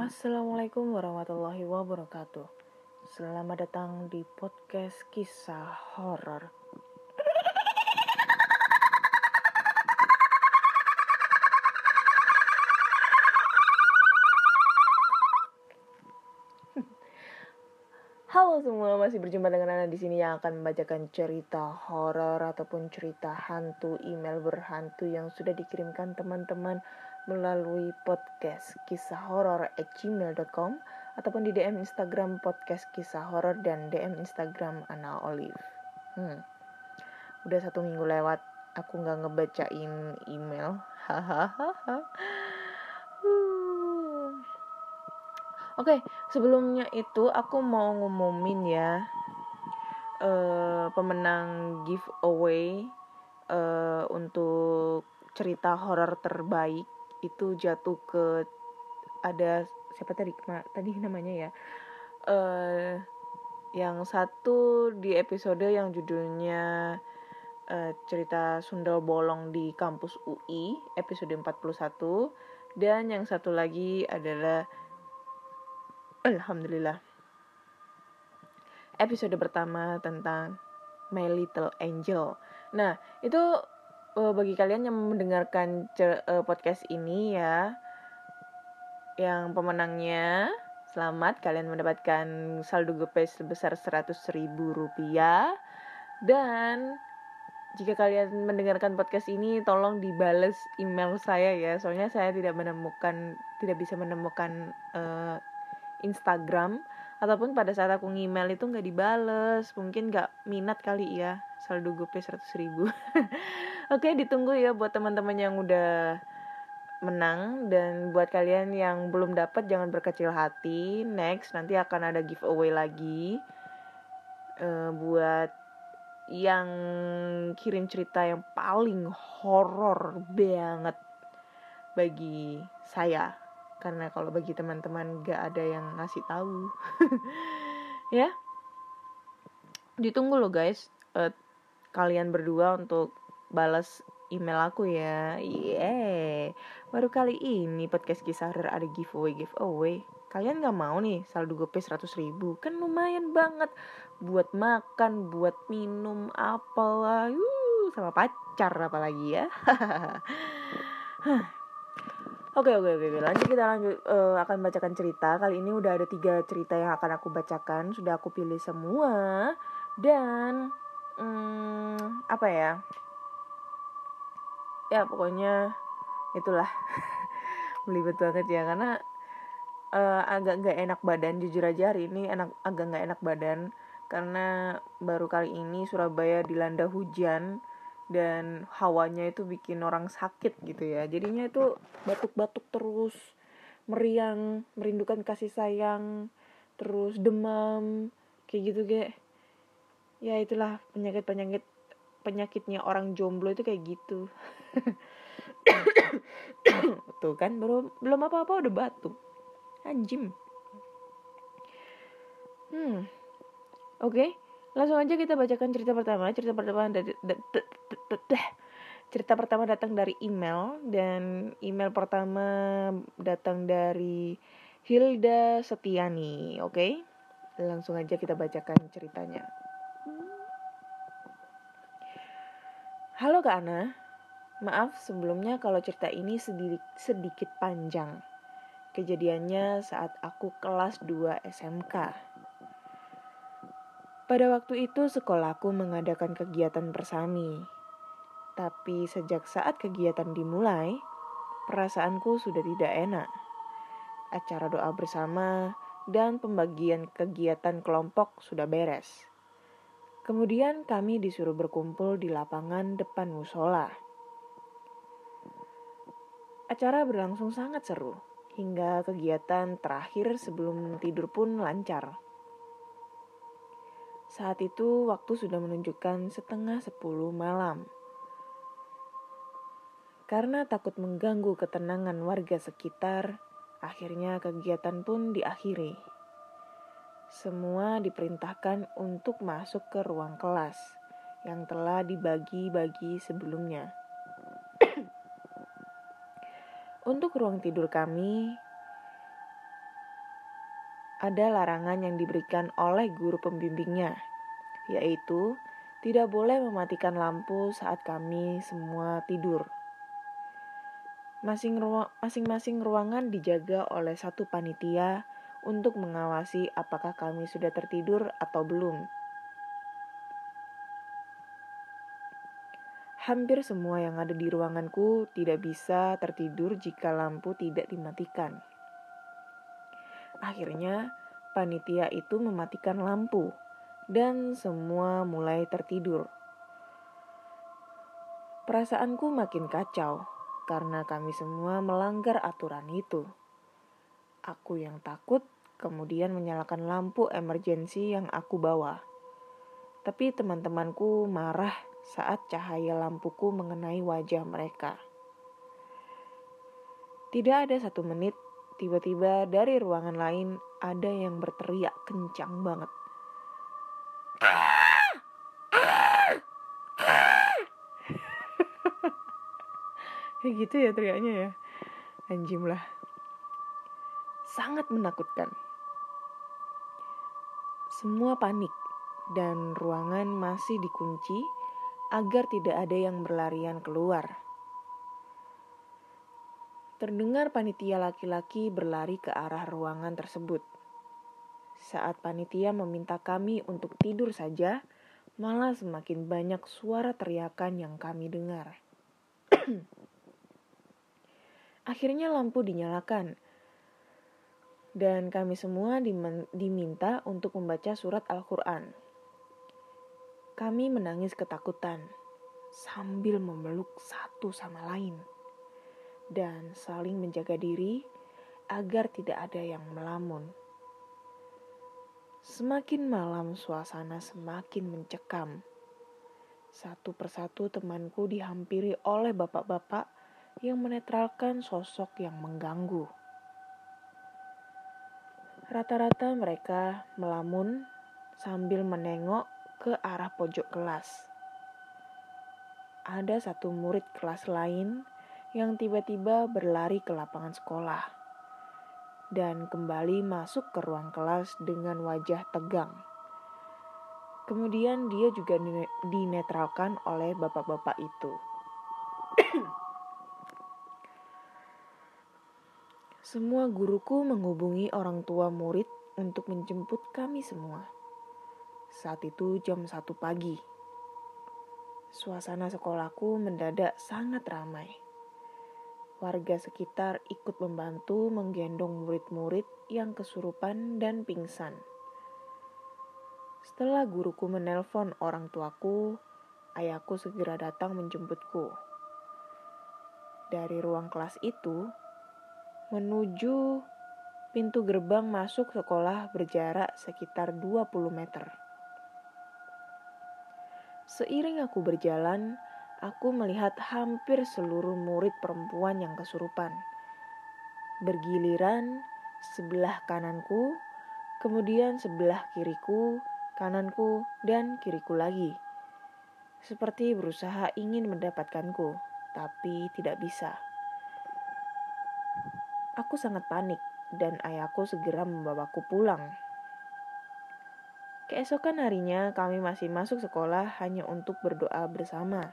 Assalamualaikum warahmatullahi wabarakatuh. Selamat datang di podcast kisah horor. Halo semua, masih berjumpa dengan Ana di sini yang akan membacakan cerita horor ataupun cerita hantu email berhantu yang sudah dikirimkan teman-teman melalui podcast kisah horor at gmail.com ataupun di DM Instagram podcast kisah horor dan DM Instagram Ana Olive. Hmm. Udah satu minggu lewat, aku nggak ngebacain email. Hahaha. Uh. Oke, sebelumnya itu aku mau ngumumin ya eh, pemenang giveaway eh, untuk cerita horor terbaik itu jatuh ke ada siapa tadi? Tadi namanya ya? Eh yang satu di episode yang judulnya eh, cerita sundel bolong di kampus UI episode 41 dan yang satu lagi adalah Alhamdulillah episode pertama tentang My Little Angel. Nah, itu eh, bagi kalian yang mendengarkan eh, podcast ini ya, yang pemenangnya selamat. Kalian mendapatkan saldo GoPay sebesar 100.000 rupiah. Dan jika kalian mendengarkan podcast ini tolong dibales email saya ya. Soalnya saya tidak menemukan tidak bisa menemukan eh, Instagram. Ataupun pada saat aku ngemail itu nggak dibales. Mungkin nggak minat kali ya saldo GoPay 100 ribu. Oke ditunggu ya buat teman-teman yang udah menang. Dan buat kalian yang belum dapat jangan berkecil hati. Next nanti akan ada giveaway lagi. Eh, buat yang kirim cerita yang paling horor banget bagi saya. Karena kalau bagi teman-teman gak ada yang ngasih tahu. Ya. Ditunggu loh guys. Eh, kalian berdua untuk balas email aku ya. Yeah baru kali ini podcast kisah horor ada giveaway giveaway. Kalian gak mau nih saldo gopay 100 ribu? Kan lumayan banget. Buat makan buat minum apalah. Uh, sama pacar apalagi ya. Oke oke oke. Lanjut kita lanjut eh, akan bacakan cerita. Kali ini udah ada tiga cerita yang akan aku bacakan. Sudah aku pilih semua. Dan hmm, apa ya? Ya pokoknya itulah. Belibet banget ya karena eh, agak nggak enak badan jujur aja hari ini enak agak nggak enak badan. Karena baru kali ini Surabaya dilanda hujan dan hawanya itu bikin orang sakit gitu ya. Jadinya itu batuk-batuk terus meriang merindukan kasih sayang terus demam kayak gitu kayak ya itulah penyakit penyakit penyakitnya orang jomblo itu kayak gitu. Tuh kan belum belum apa apa udah batuk anjim. Hmm. Oke langsung aja kita bacakan cerita pertama. Cerita pertama dari cerita pertama datang dari email dan email pertama datang dari Hilda Setiani. Oke langsung aja kita bacakan ceritanya halo kak Ana maaf sebelumnya kalau cerita ini sedikit panjang kejadiannya saat aku kelas 2 SMK pada waktu itu sekolahku mengadakan kegiatan bersami. Tapi sejak saat kegiatan dimulai, perasaanku sudah tidak enak. Acara doa bersama dan pembagian kegiatan kelompok sudah beres. Kemudian kami disuruh berkumpul di lapangan depan musola. Acara berlangsung sangat seru, hingga kegiatan terakhir sebelum tidur pun lancar. Saat itu waktu sudah menunjukkan setengah sepuluh malam. Karena takut mengganggu ketenangan warga sekitar, Akhirnya kegiatan pun diakhiri. Semua diperintahkan untuk masuk ke ruang kelas yang telah dibagi-bagi sebelumnya. untuk ruang tidur kami, ada larangan yang diberikan oleh guru pembimbingnya, yaitu tidak boleh mematikan lampu saat kami semua tidur. Masing-masing ruangan dijaga oleh satu panitia untuk mengawasi apakah kami sudah tertidur atau belum. Hampir semua yang ada di ruanganku tidak bisa tertidur jika lampu tidak dimatikan. Akhirnya, panitia itu mematikan lampu, dan semua mulai tertidur. Perasaanku makin kacau karena kami semua melanggar aturan itu. Aku yang takut kemudian menyalakan lampu emergensi yang aku bawa. Tapi teman-temanku marah saat cahaya lampuku mengenai wajah mereka. Tidak ada satu menit, tiba-tiba dari ruangan lain ada yang berteriak kencang banget. Kayak gitu ya teriaknya ya. Anjim lah. Sangat menakutkan. Semua panik dan ruangan masih dikunci agar tidak ada yang berlarian keluar. Terdengar panitia laki-laki berlari ke arah ruangan tersebut. Saat panitia meminta kami untuk tidur saja, malah semakin banyak suara teriakan yang kami dengar. Akhirnya lampu dinyalakan. Dan kami semua diminta untuk membaca surat Al-Quran. Kami menangis ketakutan sambil memeluk satu sama lain dan saling menjaga diri agar tidak ada yang melamun. Semakin malam suasana semakin mencekam. Satu persatu temanku dihampiri oleh bapak-bapak yang menetralkan sosok yang mengganggu. Rata-rata mereka melamun sambil menengok ke arah pojok kelas. Ada satu murid kelas lain yang tiba-tiba berlari ke lapangan sekolah dan kembali masuk ke ruang kelas dengan wajah tegang. Kemudian dia juga dinetralkan oleh bapak-bapak itu. Semua guruku menghubungi orang tua murid untuk menjemput kami semua. Saat itu jam satu pagi. Suasana sekolahku mendadak sangat ramai. Warga sekitar ikut membantu menggendong murid-murid yang kesurupan dan pingsan. Setelah guruku menelpon orang tuaku, ayahku segera datang menjemputku. Dari ruang kelas itu, menuju pintu gerbang masuk sekolah berjarak sekitar 20 meter. Seiring aku berjalan, aku melihat hampir seluruh murid perempuan yang kesurupan. Bergiliran sebelah kananku, kemudian sebelah kiriku, kananku, dan kiriku lagi. Seperti berusaha ingin mendapatkanku, tapi tidak bisa. Aku sangat panik dan ayahku segera membawaku pulang. Keesokan harinya kami masih masuk sekolah hanya untuk berdoa bersama.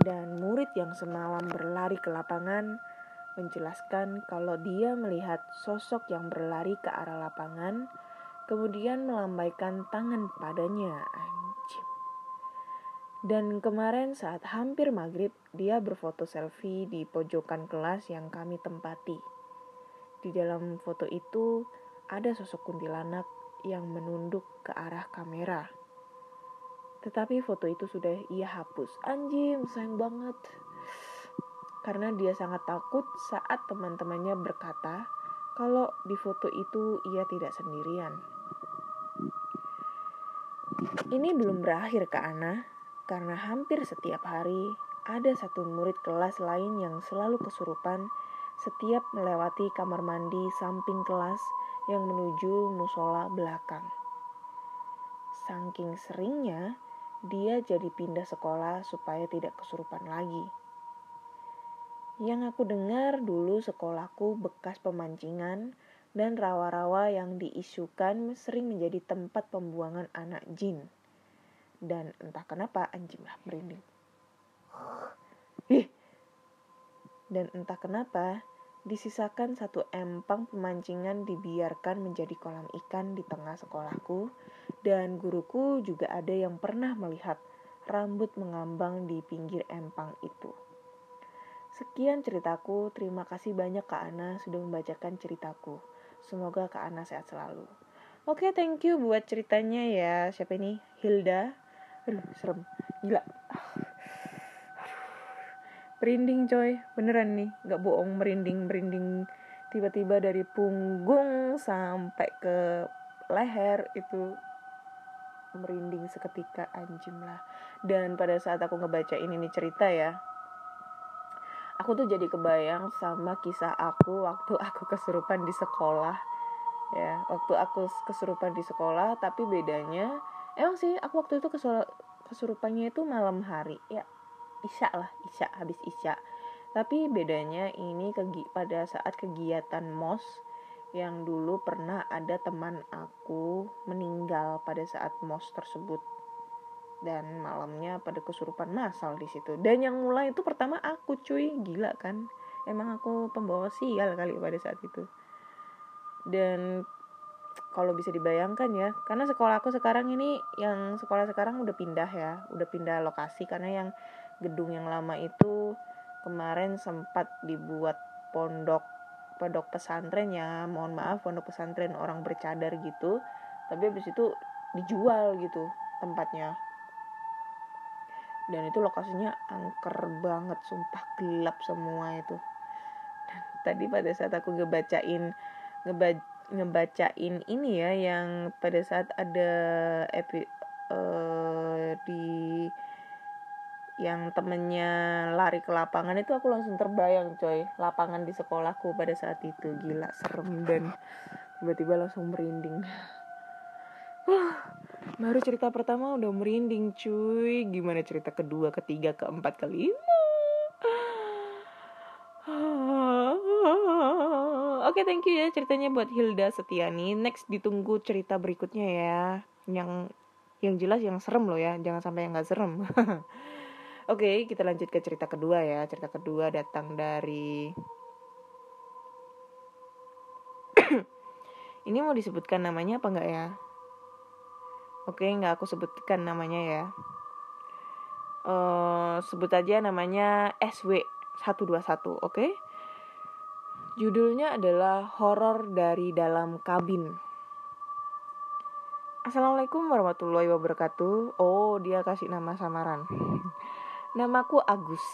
Dan murid yang semalam berlari ke lapangan menjelaskan kalau dia melihat sosok yang berlari ke arah lapangan, kemudian melambaikan tangan padanya. Anjim. Dan kemarin saat hampir maghrib, dia berfoto selfie di pojokan kelas yang kami tempati. Di dalam foto itu ada sosok kuntilanak yang menunduk ke arah kamera. Tetapi foto itu sudah ia hapus. Anjing, sayang banget. Karena dia sangat takut saat teman-temannya berkata kalau di foto itu ia tidak sendirian. Ini belum berakhir ke Ana, karena hampir setiap hari ada satu murid kelas lain yang selalu kesurupan setiap melewati kamar mandi samping kelas yang menuju musola belakang. Saking seringnya, dia jadi pindah sekolah supaya tidak kesurupan lagi. Yang aku dengar dulu sekolahku bekas pemancingan dan rawa-rawa yang diisukan sering menjadi tempat pembuangan anak jin. Dan entah kenapa anjing lah merinding. Ih. Dan entah kenapa disisakan satu empang pemancingan dibiarkan menjadi kolam ikan di tengah sekolahku dan guruku juga ada yang pernah melihat rambut mengambang di pinggir empang itu. Sekian ceritaku, terima kasih banyak Kak Ana sudah membacakan ceritaku. Semoga Kak Ana sehat selalu. Oke, thank you buat ceritanya ya. Siapa ini? Hilda. Aduh, serem. Gila. Merinding coy, beneran nih, gak bohong merinding, merinding. Tiba-tiba dari punggung sampai ke leher itu merinding seketika anjim lah. Dan pada saat aku ngebaca ini cerita ya, aku tuh jadi kebayang sama kisah aku waktu aku kesurupan di sekolah. Ya waktu aku kesurupan di sekolah tapi bedanya emang sih aku waktu itu kesurupannya itu malam hari. Ya isya lah isya habis isya. Tapi bedanya ini kegi pada saat kegiatan mos yang dulu pernah ada teman aku meninggal pada saat mos tersebut. Dan malamnya pada kesurupan masal di situ. Dan yang mulai itu pertama aku cuy. Gila kan? Emang aku pembawa sial kali pada saat itu. Dan kalau bisa dibayangkan ya karena sekolah aku sekarang ini yang sekolah sekarang udah pindah ya. Udah pindah lokasi karena yang gedung yang lama itu kemarin sempat dibuat pondok pondok pesantren ya. Mohon maaf pondok pesantren orang bercadar gitu. Tapi habis itu dijual gitu tempatnya. Dan itu lokasinya angker banget sumpah gelap semua itu. Dan tadi pada saat aku ngebacain ngebaca ngebacain ini ya yang pada saat ada epi uh, di yang temennya lari ke lapangan itu aku langsung terbayang coy lapangan di sekolahku pada saat itu gila serem dan tiba-tiba langsung merinding baru cerita pertama udah merinding cuy gimana cerita kedua ketiga keempat kelima Oke, okay, thank you ya ceritanya buat Hilda Setiani. Next ditunggu cerita berikutnya ya. Yang yang jelas yang serem loh ya, jangan sampai yang gak serem. Oke, okay, kita lanjut ke cerita kedua ya. Cerita kedua datang dari Ini mau disebutkan namanya apa enggak ya? Oke, okay, nggak aku sebutkan namanya ya. Uh, sebut aja namanya SW121, oke? Okay? Judulnya adalah Horor dari Dalam Kabin. Assalamualaikum warahmatullahi wabarakatuh. Oh, dia kasih nama samaran. Namaku Agus.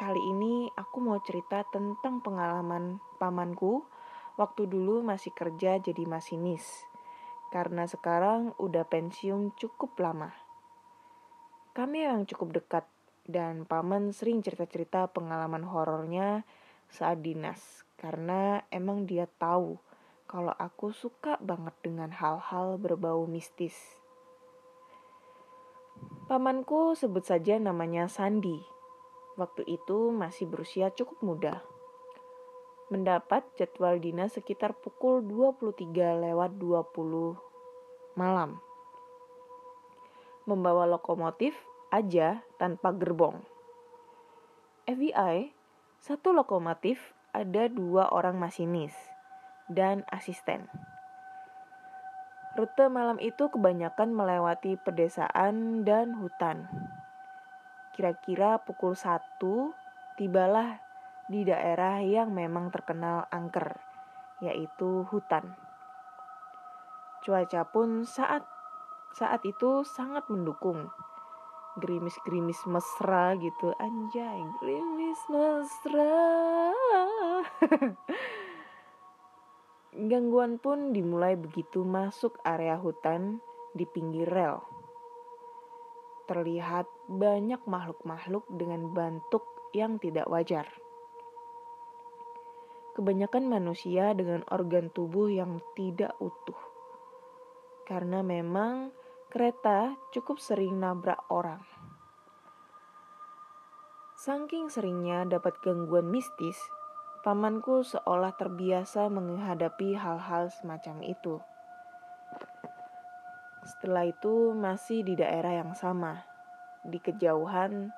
Kali ini aku mau cerita tentang pengalaman pamanku waktu dulu masih kerja jadi masinis. Karena sekarang udah pensiun cukup lama. Kami yang cukup dekat dan paman sering cerita-cerita pengalaman horornya saat dinas karena emang dia tahu kalau aku suka banget dengan hal-hal berbau mistis. Pamanku sebut saja namanya Sandi. Waktu itu masih berusia cukup muda. Mendapat jadwal dinas sekitar pukul 23 lewat 20 malam. Membawa lokomotif aja tanpa gerbong. FBI satu lokomotif ada dua orang masinis dan asisten. Rute malam itu kebanyakan melewati pedesaan dan hutan. Kira-kira pukul satu tibalah di daerah yang memang terkenal angker, yaitu hutan. Cuaca pun saat saat itu sangat mendukung. Gerimis-gerimis mesra gitu, anjay, gerimis mesra. Gangguan pun dimulai begitu masuk area hutan di pinggir rel. Terlihat banyak makhluk-makhluk dengan bentuk yang tidak wajar. Kebanyakan manusia dengan organ tubuh yang tidak utuh. Karena memang kereta cukup sering nabrak orang. Saking seringnya dapat gangguan mistis, Pamanku seolah terbiasa menghadapi hal-hal semacam itu. Setelah itu masih di daerah yang sama. Di kejauhan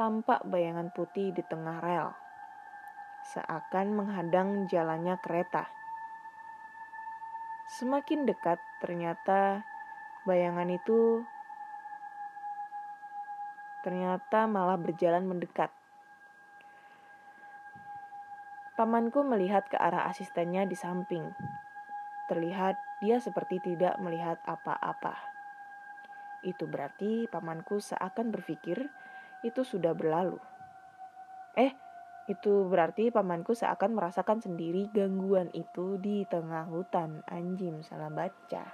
tampak bayangan putih di tengah rel. Seakan menghadang jalannya kereta. Semakin dekat ternyata bayangan itu ternyata malah berjalan mendekat Pamanku melihat ke arah asistennya di samping. Terlihat dia seperti tidak melihat apa-apa. Itu berarti pamanku seakan berpikir itu sudah berlalu. Eh, itu berarti pamanku seakan merasakan sendiri gangguan itu di tengah hutan. Anjim, salah baca.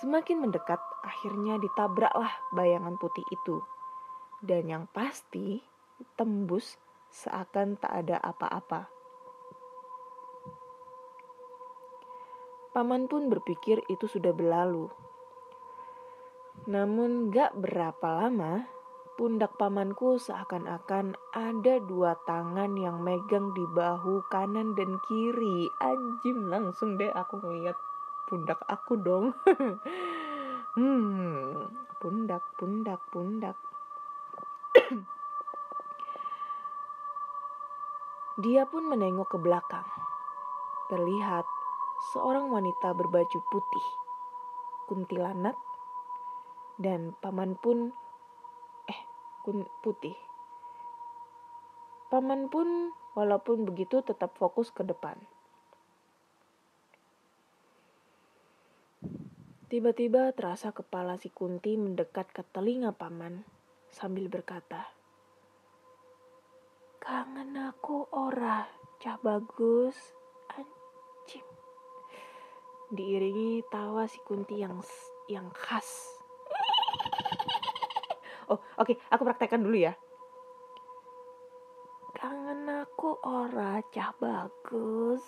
Semakin mendekat, akhirnya ditabraklah bayangan putih itu. Dan yang pasti, tembus seakan tak ada apa-apa. Paman pun berpikir itu sudah berlalu. Namun gak berapa lama, pundak pamanku seakan-akan ada dua tangan yang megang di bahu kanan dan kiri. Anjim langsung deh aku ngeliat pundak aku dong. hmm, pundak, pundak, pundak. Dia pun menengok ke belakang. Terlihat seorang wanita berbaju putih, kuntilanak, dan paman pun eh kun putih. Paman pun walaupun begitu tetap fokus ke depan. Tiba-tiba terasa kepala si Kunti mendekat ke telinga paman sambil berkata, Kangen aku ora, cah bagus, anjing. Diiringi tawa si Kunti yang yang khas. Oh, oke, okay, aku praktekkan dulu ya. Kangen aku ora, cah bagus.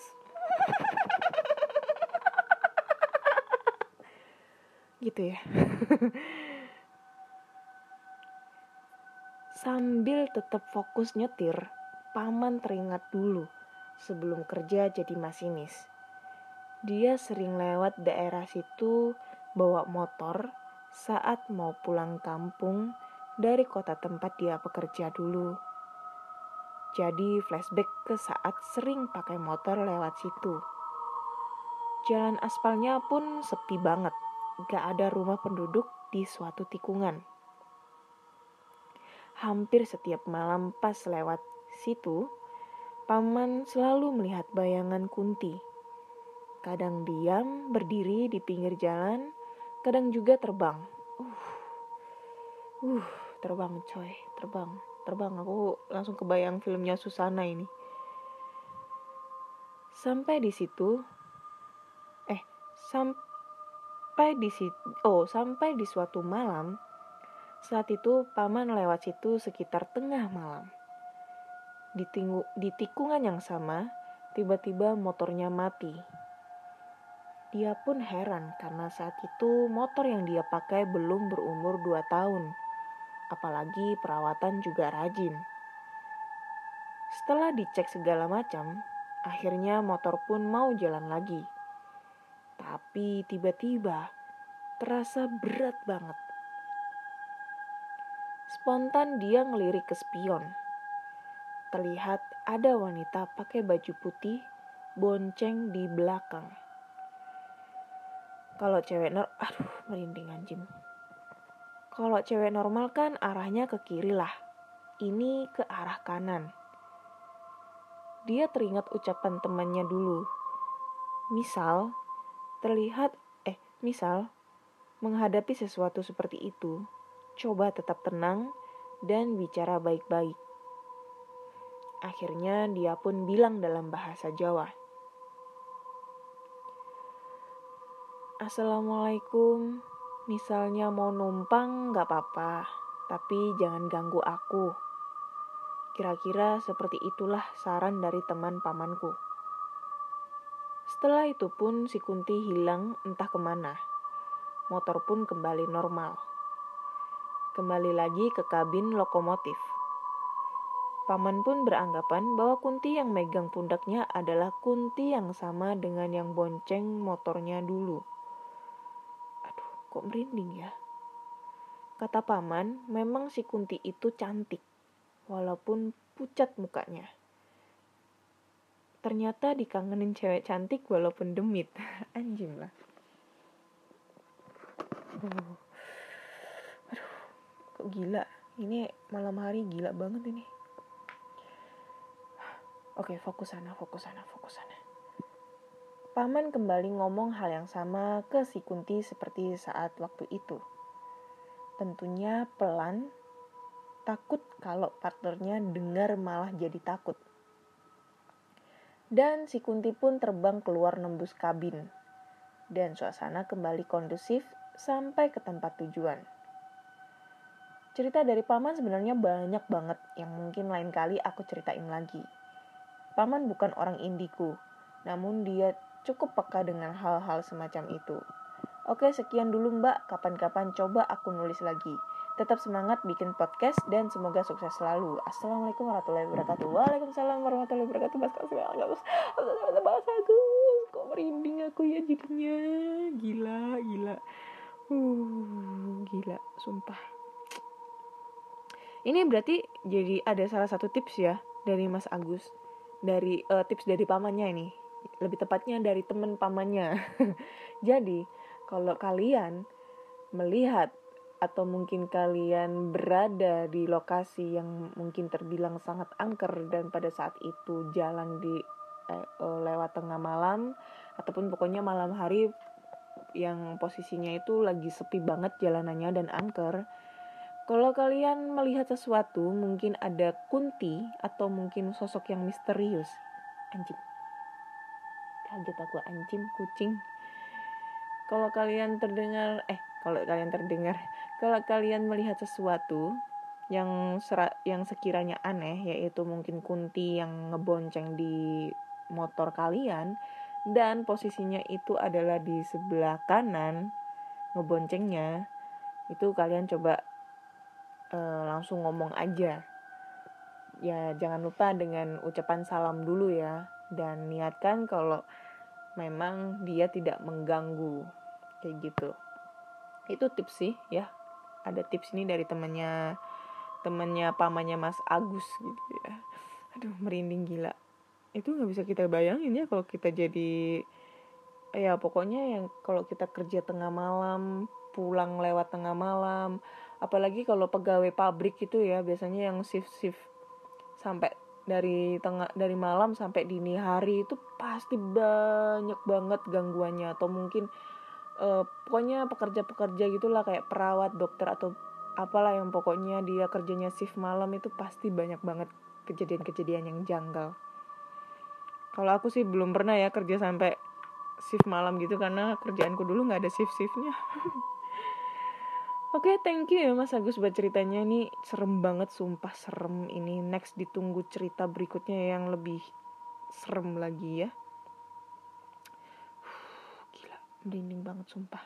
gitu ya. Sambil tetap fokus nyetir, paman teringat dulu sebelum kerja jadi masinis. Dia sering lewat daerah situ bawa motor saat mau pulang kampung dari kota tempat dia bekerja dulu. Jadi flashback ke saat sering pakai motor lewat situ. Jalan aspalnya pun sepi banget, gak ada rumah penduduk di suatu tikungan hampir setiap malam pas lewat situ, paman selalu melihat bayangan Kunti. Kadang diam berdiri di pinggir jalan, kadang juga terbang. Uh, uh, terbang coy, terbang, terbang. Aku langsung kebayang filmnya Susana ini. Sampai di situ, eh, sampai di situ, oh, sampai di suatu malam, saat itu paman lewat situ sekitar tengah malam. Di, tinggu, di tikungan yang sama, tiba-tiba motornya mati. Dia pun heran karena saat itu motor yang dia pakai belum berumur 2 tahun. Apalagi perawatan juga rajin. Setelah dicek segala macam, akhirnya motor pun mau jalan lagi. Tapi tiba-tiba terasa berat banget Spontan dia ngelirik ke spion. Terlihat ada wanita pakai baju putih bonceng di belakang. Kalau cewek nor, aduh merinding anjing. Kalau cewek normal kan arahnya ke kiri lah. Ini ke arah kanan. dia teringat ucapan temannya dulu. Misal, terlihat, eh, misal, menghadapi sesuatu seperti itu, coba tetap tenang dan bicara baik-baik. Akhirnya dia pun bilang dalam bahasa Jawa. Assalamualaikum, misalnya mau numpang gak apa-apa, tapi jangan ganggu aku. Kira-kira seperti itulah saran dari teman pamanku. Setelah itu pun si Kunti hilang entah ke mana. Motor pun kembali normal. Kembali lagi ke kabin lokomotif. Paman pun beranggapan bahwa Kunti yang megang pundaknya adalah Kunti yang sama dengan yang bonceng motornya dulu kok merinding ya? Kata paman, memang si Kunti itu cantik, walaupun pucat mukanya. Ternyata dikangenin cewek cantik walaupun demit. Anjing lah. Aduh. Gila. Ini malam hari gila banget ini. Oke, fokus sana, fokus sana, fokus sana. Paman kembali ngomong hal yang sama ke si Kunti seperti saat waktu itu. Tentunya pelan, takut kalau partnernya dengar malah jadi takut. Dan si Kunti pun terbang keluar nembus kabin. Dan suasana kembali kondusif sampai ke tempat tujuan. Cerita dari paman sebenarnya banyak banget yang mungkin lain kali aku ceritain lagi. Paman bukan orang indigo, namun dia cukup peka dengan hal-hal semacam itu. Oke, sekian dulu Mbak. Kapan-kapan coba aku nulis lagi. Tetap semangat bikin podcast dan semoga sukses selalu. Assalamualaikum warahmatullahi wabarakatuh. Waalaikumsalam warahmatullahi wabarakatuh. Mas kasih bagus. Bahasa Agus. Kok merinding aku ya jadinya. Gila, gila. Uh, gila, sumpah. Ini berarti jadi ada salah satu tips ya dari Mas Agus. Dari uh, tips dari pamannya ini lebih tepatnya dari teman pamannya. Jadi, kalau kalian melihat atau mungkin kalian berada di lokasi yang mungkin terbilang sangat angker dan pada saat itu jalan di eh, eh, lewat tengah malam ataupun pokoknya malam hari yang posisinya itu lagi sepi banget jalanannya dan angker. Kalau kalian melihat sesuatu, mungkin ada kunti atau mungkin sosok yang misterius. Anjing kaget aku anjing kucing kalau kalian terdengar eh kalau kalian terdengar kalau kalian melihat sesuatu yang serat yang sekiranya aneh yaitu mungkin kunti yang ngebonceng di motor kalian dan posisinya itu adalah di sebelah kanan ngeboncengnya itu kalian coba uh, langsung ngomong aja. Ya jangan lupa dengan ucapan salam dulu ya. Dan niatkan kalau memang dia tidak mengganggu. Kayak gitu. Itu tips sih ya. Ada tips ini dari temannya temannya pamannya Mas Agus gitu ya. Aduh merinding gila. Itu nggak bisa kita bayangin ya kalau kita jadi ya pokoknya yang kalau kita kerja tengah malam pulang lewat tengah malam apalagi kalau pegawai pabrik itu ya biasanya yang shift shift sampai dari tengah dari malam sampai dini hari itu pasti banyak banget gangguannya atau mungkin uh, pokoknya pekerja-pekerja gitulah kayak perawat dokter atau apalah yang pokoknya dia kerjanya shift malam itu pasti banyak banget kejadian-kejadian yang janggal. Kalau aku sih belum pernah ya kerja sampai shift malam gitu karena kerjaanku dulu nggak ada shift shiftnya Oke, okay, thank you ya Mas Agus buat ceritanya nih serem banget, sumpah serem ini. Next ditunggu cerita berikutnya yang lebih serem lagi ya. Gila, merinding banget sumpah.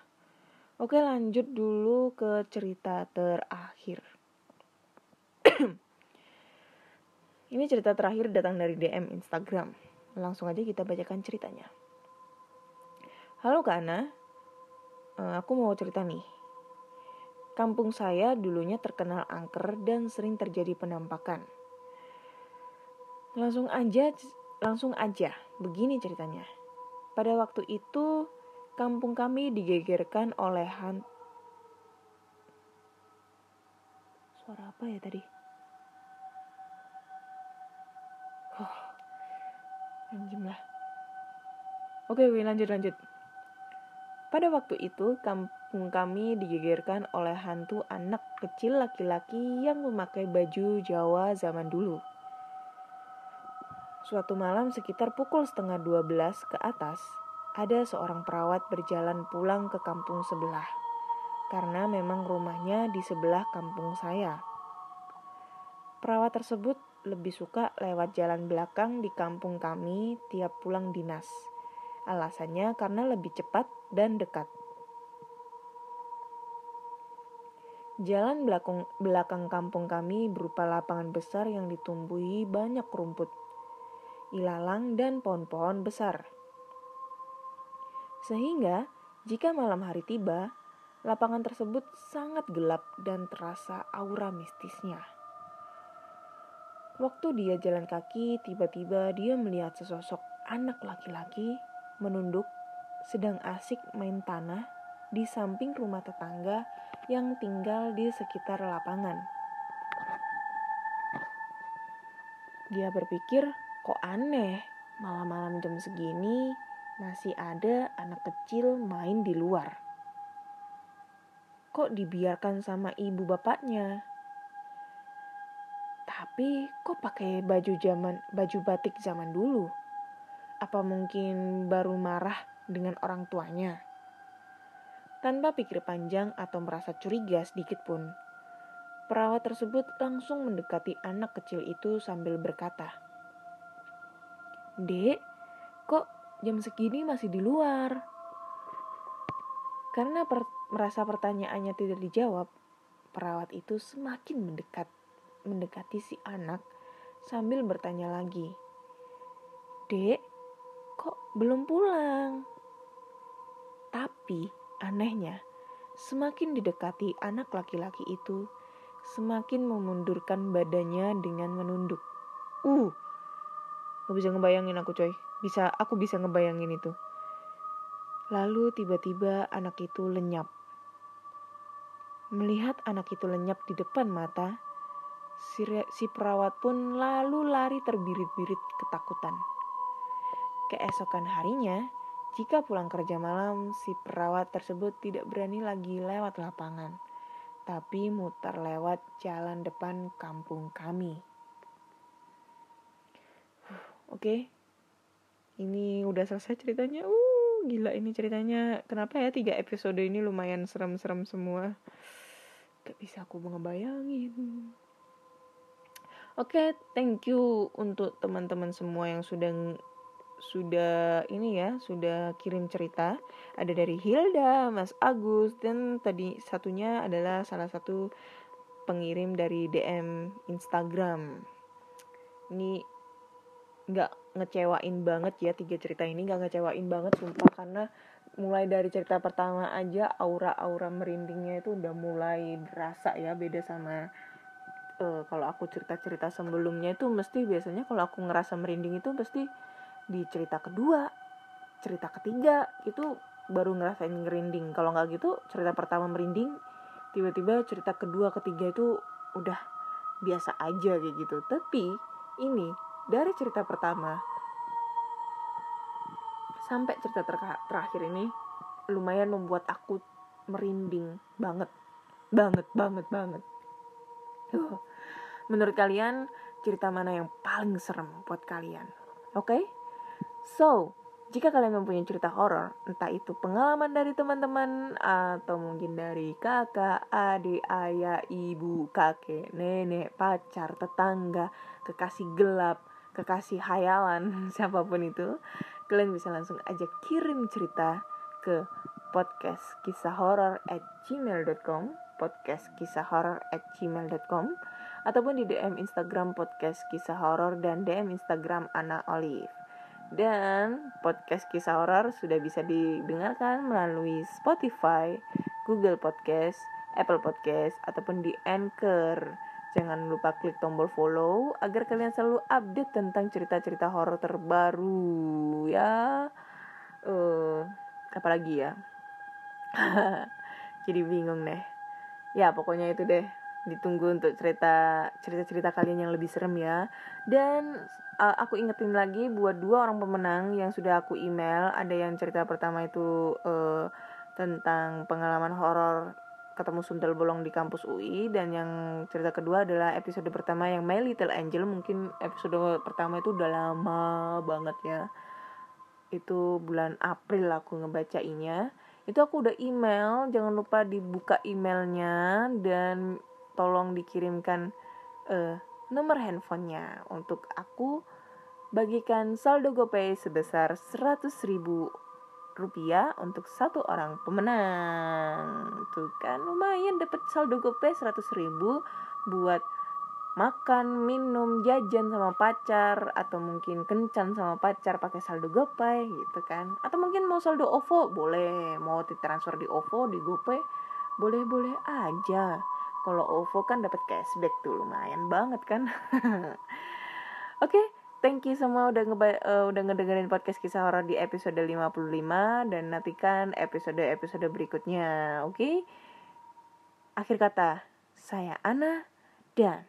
Oke, lanjut dulu ke cerita terakhir. ini cerita terakhir datang dari DM Instagram. Langsung aja kita bacakan ceritanya. Halo Kak Ana, eh, aku mau cerita nih Kampung saya dulunya terkenal angker dan sering terjadi penampakan. Langsung aja, langsung aja, begini ceritanya. Pada waktu itu, kampung kami digegerkan oleh han... Suara apa ya tadi? Oh, Anjim lah. Oke, oke, lanjut lanjut. Pada waktu itu, kampung kami digegerkan oleh hantu anak kecil laki-laki yang memakai baju Jawa zaman dulu. Suatu malam sekitar pukul setengah 12 ke atas, ada seorang perawat berjalan pulang ke kampung sebelah. Karena memang rumahnya di sebelah kampung saya. Perawat tersebut lebih suka lewat jalan belakang di kampung kami tiap pulang dinas. Alasannya karena lebih cepat dan dekat. Jalan belakang, belakang kampung kami berupa lapangan besar yang ditumbuhi banyak rumput, ilalang, dan pohon-pohon besar. Sehingga, jika malam hari tiba, lapangan tersebut sangat gelap dan terasa aura mistisnya. Waktu dia jalan kaki, tiba-tiba dia melihat sesosok anak laki-laki menunduk sedang asik main tanah di samping rumah tetangga yang tinggal di sekitar lapangan. Dia berpikir, kok aneh, malam-malam jam segini masih ada anak kecil main di luar. Kok dibiarkan sama ibu bapaknya? Tapi kok pakai baju zaman baju batik zaman dulu? Apa mungkin baru marah dengan orang tuanya? Tanpa pikir panjang atau merasa curiga sedikit pun, perawat tersebut langsung mendekati anak kecil itu sambil berkata, "Dek, kok jam segini masih di luar?" Karena per merasa pertanyaannya tidak dijawab, perawat itu semakin mendekat mendekati si anak sambil bertanya lagi, "Dek, kok belum pulang?" Tapi anehnya, semakin didekati anak laki-laki itu, semakin memundurkan badannya dengan menunduk. Uh, gak bisa ngebayangin aku coy. Bisa, aku bisa ngebayangin itu. Lalu tiba-tiba anak itu lenyap. Melihat anak itu lenyap di depan mata, si, si perawat pun lalu lari terbirit-birit ketakutan. Keesokan harinya, jika pulang kerja malam, si perawat tersebut tidak berani lagi lewat lapangan, tapi muter lewat jalan depan kampung kami. Oke, okay. ini udah selesai ceritanya. Uh, gila ini ceritanya. Kenapa ya tiga episode ini lumayan serem-serem semua? Gak bisa aku ngebayangin. Oke, okay, thank you untuk teman-teman semua yang sudah sudah ini ya, sudah kirim cerita. Ada dari Hilda, Mas Agus, dan tadi satunya adalah salah satu pengirim dari DM Instagram. Ini nggak ngecewain banget ya tiga cerita ini nggak ngecewain banget sumpah karena mulai dari cerita pertama aja aura-aura merindingnya itu udah mulai berasa ya beda sama uh, kalau aku cerita-cerita sebelumnya itu mesti biasanya kalau aku ngerasa merinding itu pasti di cerita kedua cerita ketiga itu baru ngerasain ngerinding kalau nggak gitu cerita pertama merinding tiba-tiba cerita kedua ketiga itu udah biasa aja kayak gitu. Tapi ini dari cerita pertama sampai cerita ter terakhir ini lumayan membuat aku merinding banget. Banget banget banget. Menurut kalian cerita mana yang paling serem buat kalian? Oke? okay? So, jika kalian mempunyai cerita horor, entah itu pengalaman dari teman-teman atau mungkin dari kakak, adik, ayah, ibu, kakek, nenek, pacar, tetangga, kekasih gelap, kekasih hayalan, siapa pun itu, kalian bisa langsung aja kirim cerita ke podcast kisah horor at gmail.com podcast kisah horor at gmail.com ataupun di DM Instagram podcast kisah horor dan DM Instagram Ana Olive. Dan podcast kisah horor sudah bisa didengarkan melalui Spotify, Google Podcast, Apple Podcast, ataupun di Anchor. Jangan lupa klik tombol follow agar kalian selalu update tentang cerita-cerita horor terbaru ya. Uh, apalagi ya? Jadi bingung deh. Ya pokoknya itu deh. Ditunggu untuk cerita cerita-cerita kalian yang lebih serem ya. Dan uh, aku ingetin lagi buat dua orang pemenang yang sudah aku email. Ada yang cerita pertama itu uh, tentang pengalaman horor ketemu sundel bolong di kampus UI dan yang cerita kedua adalah episode pertama yang My Little Angel. Mungkin episode pertama itu udah lama banget ya. Itu bulan April aku ngebacainya itu aku udah email. Jangan lupa dibuka emailnya. Dan tolong dikirimkan uh, nomor handphonenya untuk aku bagikan saldo GoPay sebesar 100 ribu rupiah untuk satu orang pemenang. Tuh kan lumayan dapat saldo gopay 100 ribu buat makan minum jajan sama pacar atau mungkin kencan sama pacar pakai saldo gopay gitu kan. Atau mungkin mau saldo OVO boleh. Mau ditransfer di OVO di gopay boleh boleh aja kalau OVO kan dapat cashback tuh lumayan banget kan oke okay, thank you semua udah ngeba uh, udah ngedengerin podcast kisah horor di episode 55 dan nantikan episode-episode berikutnya. Oke. Okay? Akhir kata, saya Ana dan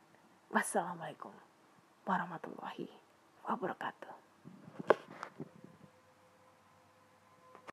wassalamualaikum warahmatullahi wabarakatuh.